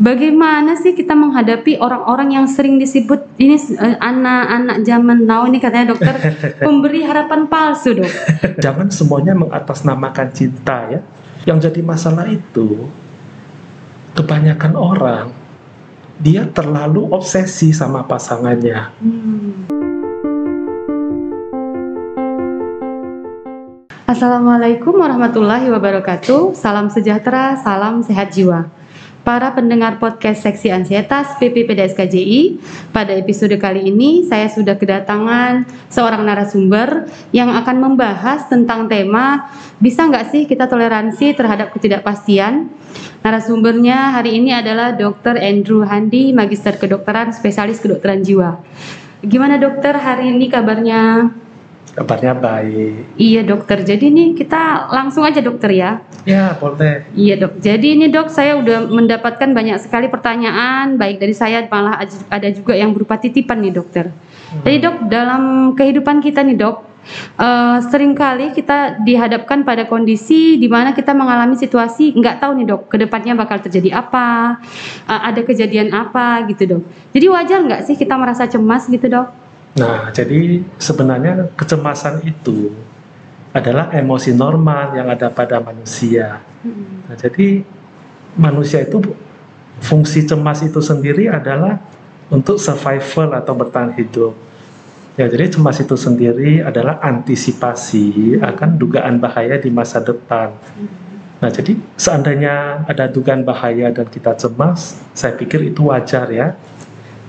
bagaimana sih kita menghadapi orang-orang yang sering disebut ini eh, anak-anak zaman now ini katanya dokter pemberi harapan palsu dok. Jangan semuanya mengatasnamakan cinta ya. Yang jadi masalah itu kebanyakan orang dia terlalu obsesi sama pasangannya. Hmm. Assalamualaikum warahmatullahi wabarakatuh. Salam sejahtera, salam sehat jiwa. Para pendengar podcast Seksi Ansietas PPPDSKJI, pada episode kali ini saya sudah kedatangan seorang narasumber yang akan membahas tentang tema bisa nggak sih kita toleransi terhadap ketidakpastian. Narasumbernya hari ini adalah Dr. Andrew Handi, Magister Kedokteran, Spesialis Kedokteran Jiwa. Gimana dokter hari ini kabarnya? Kabarnya baik. Iya dokter, jadi nih kita langsung aja dokter ya. Ya boleh. Iya dok, jadi ini dok saya udah mendapatkan banyak sekali pertanyaan, baik dari saya malah ada juga yang berupa titipan nih dokter. Hmm. Jadi dok, dalam kehidupan kita nih dok, uh, sering kali kita dihadapkan pada kondisi di mana kita mengalami situasi nggak tahu nih dok, ke depannya bakal terjadi apa, uh, ada kejadian apa gitu dok. Jadi wajar nggak sih kita merasa cemas gitu dok? Nah, jadi sebenarnya kecemasan itu adalah emosi normal yang ada pada manusia. Nah, jadi manusia itu fungsi cemas itu sendiri adalah untuk survival atau bertahan hidup. Ya, jadi cemas itu sendiri adalah antisipasi akan dugaan bahaya di masa depan. Nah, jadi seandainya ada dugaan bahaya dan kita cemas, saya pikir itu wajar ya.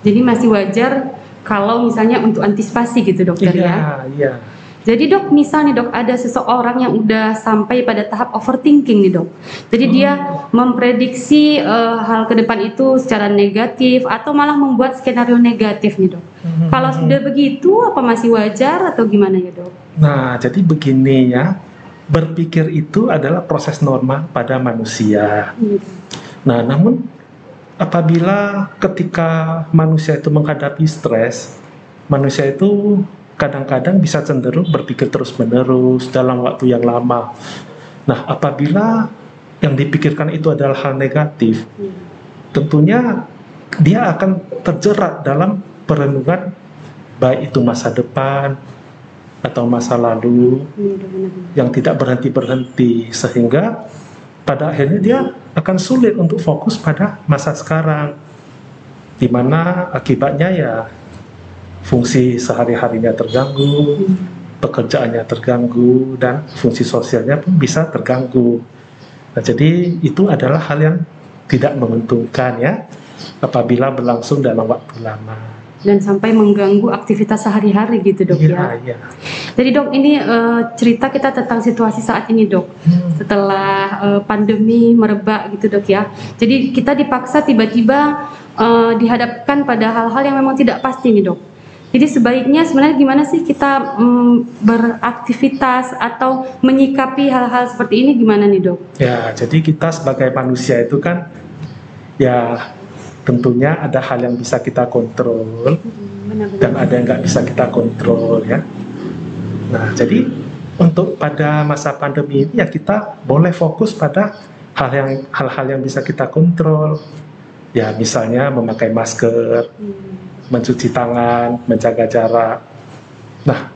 Jadi masih wajar kalau misalnya untuk antisipasi gitu dokter iya, ya. Iya. Jadi dok, misalnya dok ada seseorang yang udah sampai pada tahap overthinking nih dok. Jadi hmm. dia memprediksi uh, hal ke depan itu secara negatif atau malah membuat skenario negatif nih dok. Hmm. Kalau sudah begitu, apa masih wajar atau gimana ya dok? Nah, jadi begini ya, berpikir itu adalah proses normal pada manusia. Hmm. Nah, namun apabila ketika manusia itu menghadapi stres, manusia itu kadang-kadang bisa cenderung berpikir terus-menerus dalam waktu yang lama. Nah, apabila yang dipikirkan itu adalah hal negatif, tentunya dia akan terjerat dalam perenungan baik itu masa depan atau masa lalu yang tidak berhenti-berhenti sehingga pada akhirnya dia akan sulit untuk fokus pada masa sekarang di mana akibatnya ya fungsi sehari-harinya terganggu, pekerjaannya terganggu dan fungsi sosialnya pun bisa terganggu. Nah, jadi itu adalah hal yang tidak menguntungkan ya apabila berlangsung dalam waktu lama dan sampai mengganggu aktivitas sehari-hari gitu dok ya. ya. Jadi dok ini uh, cerita kita tentang situasi saat ini dok. Hmm. Setelah uh, pandemi merebak gitu dok ya. Jadi kita dipaksa tiba-tiba uh, dihadapkan pada hal-hal yang memang tidak pasti nih dok. Jadi sebaiknya sebenarnya gimana sih kita um, beraktivitas atau menyikapi hal-hal seperti ini gimana nih dok? Ya jadi kita sebagai manusia itu kan ya tentunya ada hal yang bisa kita kontrol dan ada yang nggak bisa kita kontrol ya. Nah jadi untuk pada masa pandemi ini ya kita boleh fokus pada hal yang hal-hal yang bisa kita kontrol ya misalnya memakai masker, mencuci tangan, menjaga jarak. Nah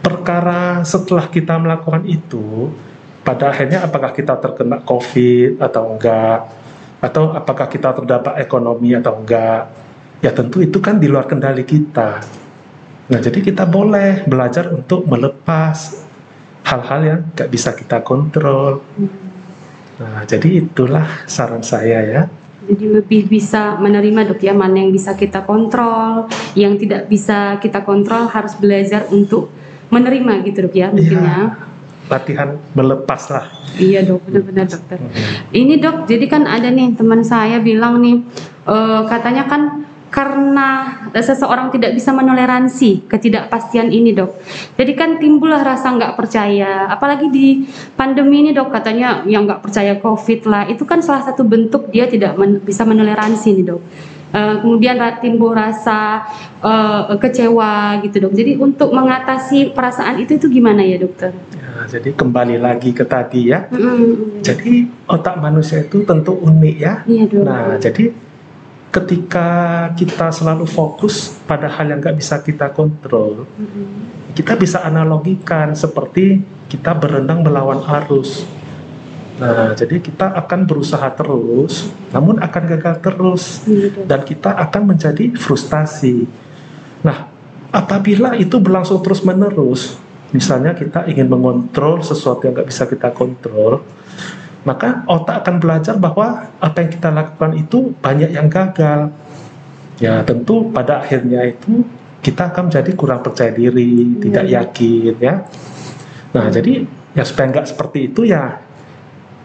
perkara setelah kita melakukan itu pada akhirnya apakah kita terkena COVID atau enggak atau apakah kita terdapat ekonomi atau enggak? Ya tentu itu kan di luar kendali kita. Nah jadi kita boleh belajar untuk melepas hal-hal yang nggak bisa kita kontrol. Nah jadi itulah saran saya ya. Jadi lebih bisa menerima dok ya mana yang bisa kita kontrol yang tidak bisa kita kontrol harus belajar untuk menerima gitu dok ya mungkin ya, ya latihan melepas lah. Iya dok, benar-benar dokter. Hmm. Ini dok, jadi kan ada nih teman saya bilang nih, uh, katanya kan karena seseorang tidak bisa menoleransi ketidakpastian ini dok. Jadi kan timbullah rasa nggak percaya, apalagi di pandemi ini dok katanya yang nggak percaya covid lah, itu kan salah satu bentuk dia tidak men bisa menoleransi nih dok. Uh, kemudian timbul rasa uh, kecewa gitu dok. Jadi untuk mengatasi perasaan itu itu gimana ya dokter? Ya, jadi kembali lagi ke tadi ya. Mm-hmm. Jadi otak manusia itu tentu unik ya. Iya dok. Nah jadi ketika kita selalu fokus pada hal yang nggak bisa kita kontrol, mm-hmm. kita bisa analogikan seperti kita berenang melawan arus Nah, jadi kita akan berusaha terus, namun akan gagal terus, dan kita akan menjadi frustasi. Nah, apabila itu berlangsung terus menerus, misalnya kita ingin mengontrol sesuatu yang nggak bisa kita kontrol, maka otak akan belajar bahwa apa yang kita lakukan itu banyak yang gagal. Ya, tentu pada akhirnya itu kita akan menjadi kurang percaya diri, tidak iya. yakin, ya. Nah, jadi ya supaya nggak seperti itu ya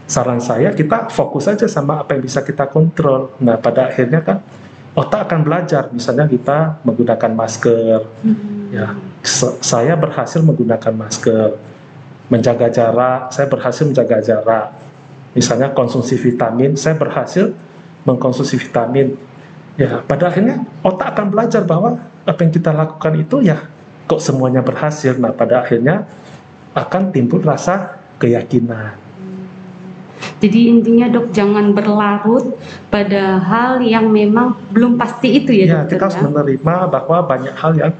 saran saya kita fokus saja sama apa yang bisa kita kontrol. Nah, pada akhirnya kan otak akan belajar. Misalnya kita menggunakan masker. Hmm. Ya, saya berhasil menggunakan masker. Menjaga jarak, saya berhasil menjaga jarak. Misalnya konsumsi vitamin, saya berhasil mengkonsumsi vitamin. Ya, pada akhirnya otak akan belajar bahwa apa yang kita lakukan itu ya kok semuanya berhasil. Nah, pada akhirnya akan timbul rasa keyakinan. Jadi intinya dok jangan berlarut pada hal yang memang belum pasti itu ya, ya dokter. Kita harus ya? menerima bahwa banyak hal yang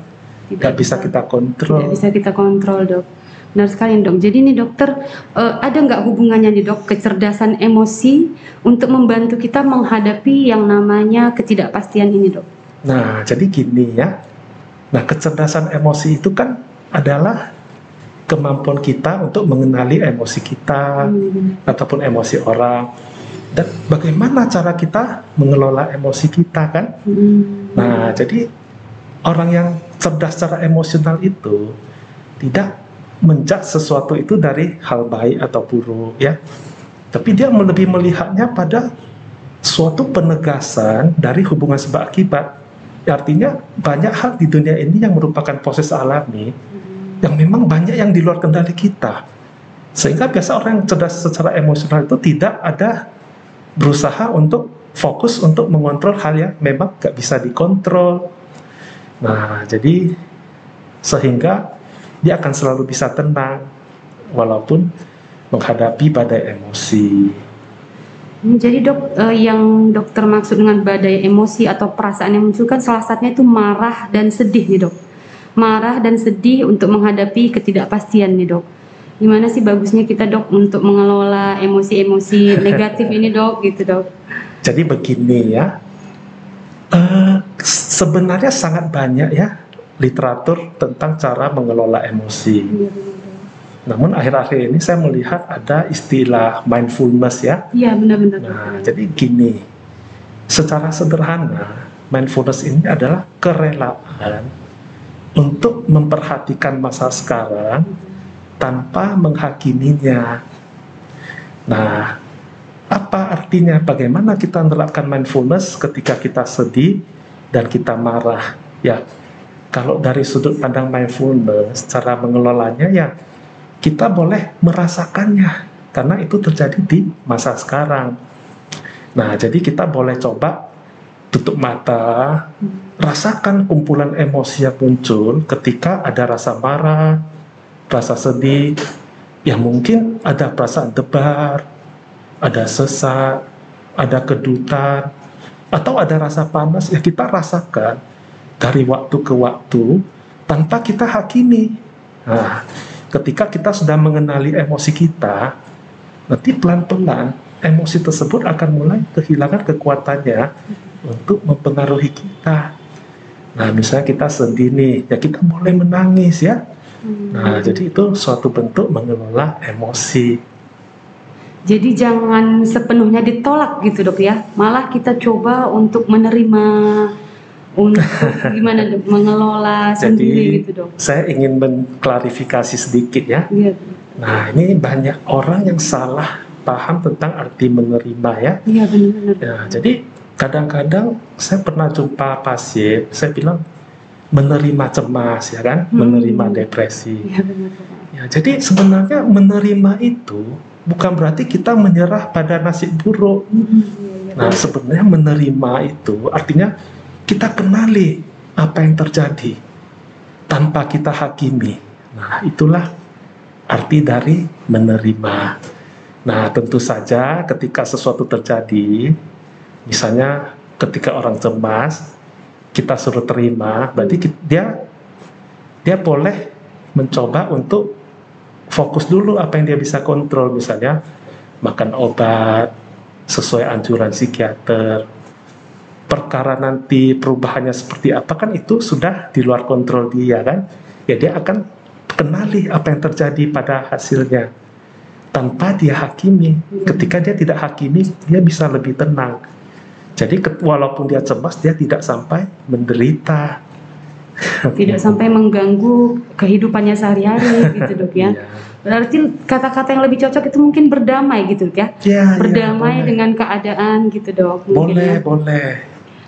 tidak bisa, bisa kita kontrol. Tidak bisa kita kontrol dok. Benar sekali dok. Jadi ini dokter uh, ada nggak hubungannya nih dok kecerdasan emosi untuk membantu kita menghadapi yang namanya ketidakpastian ini dok? Nah jadi gini ya. Nah kecerdasan emosi itu kan adalah kemampuan kita untuk mengenali emosi kita hmm. ataupun emosi orang. Dan bagaimana cara kita mengelola emosi kita kan? Hmm. nah jadi orang yang cerdas secara emosional itu tidak menjat sesuatu itu dari hal baik atau buruk ya. Tapi dia lebih melihatnya pada suatu penegasan dari hubungan sebab akibat artinya banyak hal di dunia ini yang merupakan proses alami yang memang banyak yang di luar kendali kita. Sehingga biasa orang yang cerdas secara emosional itu tidak ada berusaha untuk fokus untuk mengontrol hal yang memang gak bisa dikontrol. Nah, jadi sehingga dia akan selalu bisa tenang walaupun menghadapi badai emosi. Jadi dok, eh, yang dokter maksud dengan badai emosi atau perasaan yang muncul kan salah satunya itu marah dan sedih nih dok marah dan sedih untuk menghadapi ketidakpastian nih dok. Gimana sih bagusnya kita dok untuk mengelola emosi-emosi negatif ini dok gitu dok? Jadi begini ya, uh, sebenarnya sangat banyak ya literatur tentang cara mengelola emosi. Iya, Namun akhir-akhir ini saya melihat ada istilah mindfulness ya. Iya benar-benar. Nah, jadi gini, secara sederhana mindfulness ini adalah kerelaan untuk memperhatikan masa sekarang tanpa menghakiminya. Nah, apa artinya? Bagaimana kita menerapkan mindfulness ketika kita sedih dan kita marah? Ya, kalau dari sudut pandang mindfulness, cara mengelolanya ya kita boleh merasakannya karena itu terjadi di masa sekarang. Nah, jadi kita boleh coba tutup mata, rasakan kumpulan emosi yang muncul ketika ada rasa marah, rasa sedih, ya mungkin ada perasaan debar, ada sesak, ada kedutan, atau ada rasa panas, ya kita rasakan dari waktu ke waktu tanpa kita hakimi. Nah, ketika kita sudah mengenali emosi kita, nanti pelan-pelan emosi tersebut akan mulai kehilangan kekuatannya untuk mempengaruhi kita. Nah, misalnya kita sedih nih, ya kita boleh menangis ya. Hmm. Nah, jadi itu suatu bentuk mengelola emosi. Jadi jangan sepenuhnya ditolak gitu dok ya, malah kita coba untuk menerima untuk gimana dok mengelola Jadi, sendiri gitu dok. Saya ingin mengklarifikasi sedikit ya. Iya. Nah ini banyak orang yang salah paham tentang arti menerima ya. Iya benar. Ya, jadi kadang-kadang saya pernah jumpa pasien, saya bilang menerima cemas ya kan, hmm. menerima depresi. Ya, benar, ya, jadi sebenarnya menerima itu bukan berarti kita menyerah pada nasib buruk. Hmm. iya. Nah, sebenarnya menerima itu artinya kita kenali apa yang terjadi tanpa kita hakimi. Nah, itulah arti dari menerima. Nah, tentu saja ketika sesuatu terjadi, misalnya ketika orang cemas, kita suruh terima, berarti dia dia boleh mencoba untuk fokus dulu apa yang dia bisa kontrol, misalnya makan obat sesuai anjuran psikiater. Perkara nanti perubahannya seperti apa kan itu sudah di luar kontrol dia kan. Ya dia akan kenali apa yang terjadi pada hasilnya tanpa dia hakimi. Ketika dia tidak hakimi, dia bisa lebih tenang. Jadi walaupun dia cemas, dia tidak sampai menderita. Tidak sampai mengganggu kehidupannya sehari-hari gitu dok ya. Iya. Berarti kata-kata yang lebih cocok itu mungkin berdamai gitu dok ya. Ya, ya, Berdamai boleh. dengan keadaan gitu dok. mungkin boleh, ya. boleh.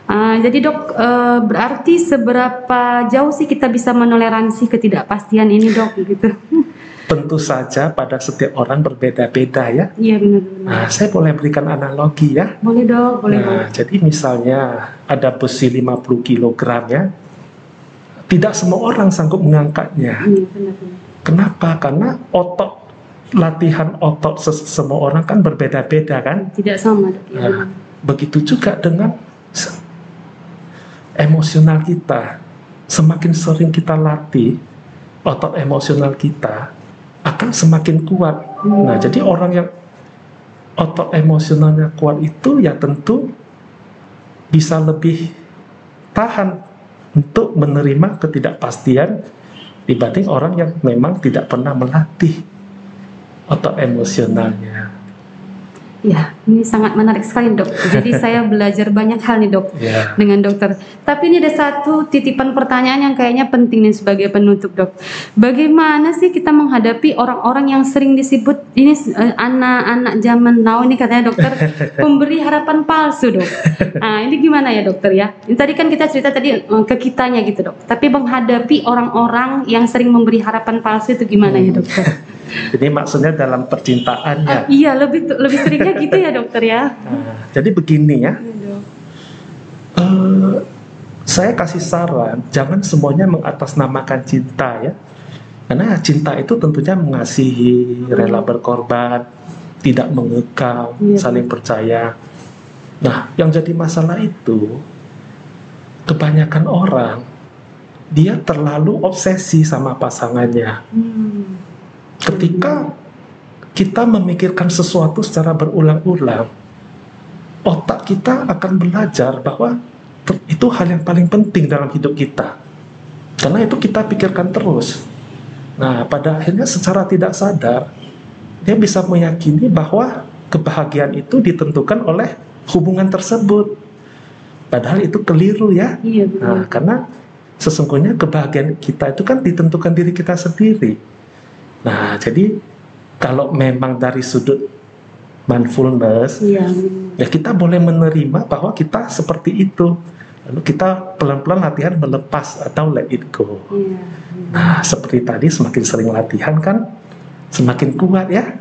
Ah, jadi dok, eh, berarti seberapa jauh sih kita bisa menoleransi ketidakpastian ini dok gitu? Tentu saja pada setiap orang berbeda-beda ya. Iya benar-benar. Nah, saya boleh berikan analogi ya. Boleh dok, boleh. Nah, jadi misalnya ada besi 50 kg ya. Tidak semua orang sanggup mengangkatnya. Iya benar-benar. Kenapa? Karena otot latihan otot semua orang kan berbeda-beda kan. Tidak sama dok. Ya, Nah, begitu juga dengan emosional kita. Semakin sering kita latih otot emosional kita semakin kuat. Nah, jadi orang yang otot emosionalnya kuat itu ya tentu bisa lebih tahan untuk menerima ketidakpastian dibanding orang yang memang tidak pernah melatih otot emosionalnya. Ya, ini sangat menarik sekali dok. Jadi saya belajar banyak hal nih dok Ya. dengan dokter. Tapi ini ada satu titipan pertanyaan yang kayaknya penting nih sebagai penutup dok. Bagaimana sih kita menghadapi orang-orang yang sering disebut ini eh, anak-anak zaman now ini katanya dokter pemberi harapan palsu dok. Nah ini gimana ya dokter ya? Ini tadi kan kita cerita tadi eh, ke kitanya gitu dok. Tapi menghadapi orang-orang yang sering memberi harapan palsu itu gimana ya dokter? Ini maksudnya dalam percintaan Ah, ya. iya lebih lebih seringnya gitu ya dokter ya. Nah, jadi begini ya, eh, saya kasih saran, jangan semuanya mengatasnamakan cinta ya. Karena cinta itu tentunya mengasihi, rela berkorban, tidak mengekang, Iya. saling percaya. Nah, yang jadi masalah itu kebanyakan orang dia terlalu obsesi sama pasangannya. Hmm. Ketika kita memikirkan sesuatu secara berulang-ulang, otak kita akan belajar bahwa itu hal yang paling penting dalam hidup kita. Karena itu kita pikirkan terus. Nah, pada akhirnya secara tidak sadar, dia bisa meyakini bahwa kebahagiaan itu ditentukan oleh hubungan tersebut. Padahal itu keliru ya. Iya. Nah, karena sesungguhnya kebahagiaan kita itu kan ditentukan diri kita sendiri. Nah, jadi kalau memang dari sudut mindfulness, Iya. ya kita boleh menerima bahwa kita seperti itu. Lalu kita pelan-pelan latihan melepas atau let it go. Iya. Nah, seperti tadi semakin sering latihan kan semakin kuat ya.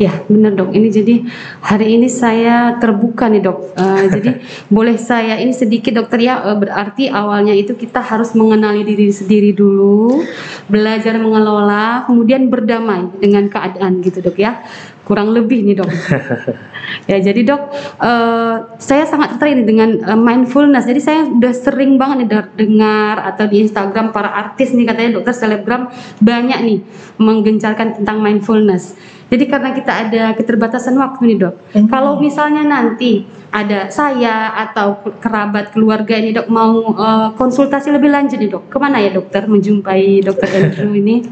Ya, benar dok. Ini jadi hari ini saya terbuka nih dok. Eh, jadi boleh saya ini sedikit dokter ya. eh, berarti awalnya itu kita harus mengenali diri sendiri dulu, belajar mengelola, kemudian berdamai dengan keadaan gitu dok ya. Kurang lebih nih dok. ya jadi dok, eh, saya sangat tertarik dengan eh, mindfulness. Jadi saya udah sering banget nih de- dengar atau di Instagram para artis nih katanya dokter selebgram banyak nih menggencarkan tentang mindfulness. Jadi karena kita ada keterbatasan waktu nih dok. Hmm. Kalau misalnya nanti ada saya atau kerabat keluarga ini dok mau eh, konsultasi lebih lanjut nih dok, ke mana ya dokter menjumpai dokter Andrew ini?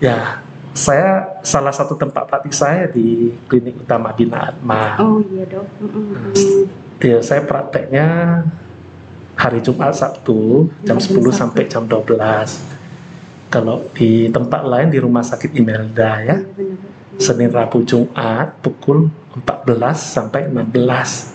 Ya, saya salah satu tempat praktik saya di klinik utama Bina Atma. Oh iya dok. Mm-mm. Ya, saya prakteknya hari Jumat Sabtu jam Hari 10 Sabtu. sampai jam 12. Kalau di tempat lain di Rumah Sakit Imelda ya, Iya, benar. Senin Rabu Jumat pukul 14 sampai 16.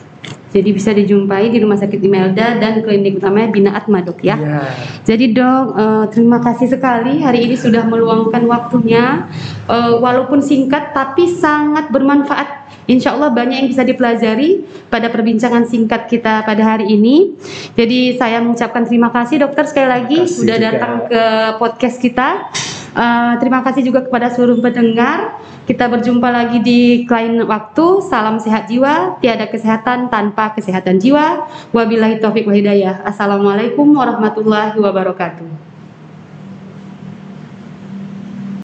Jadi bisa dijumpai di Rumah Sakit Imelda dan klinik utamanya Bina Atma dok ya. Iya. Jadi dok, eh, terima kasih sekali hari ini sudah meluangkan waktunya, Eh, walaupun singkat tapi sangat bermanfaat. Insya Allah banyak yang bisa dipelajari pada perbincangan singkat kita pada hari ini. Jadi saya mengucapkan terima kasih dokter sekali lagi sudah datang ke podcast kita. Eh, terima kasih juga kepada seluruh pendengar. Kita berjumpa lagi di lain waktu. Salam sehat jiwa, tiada kesehatan tanpa kesehatan jiwa. Wabillahi taufik wa hidayah. Assalamualaikum warahmatullahi wabarakatuh.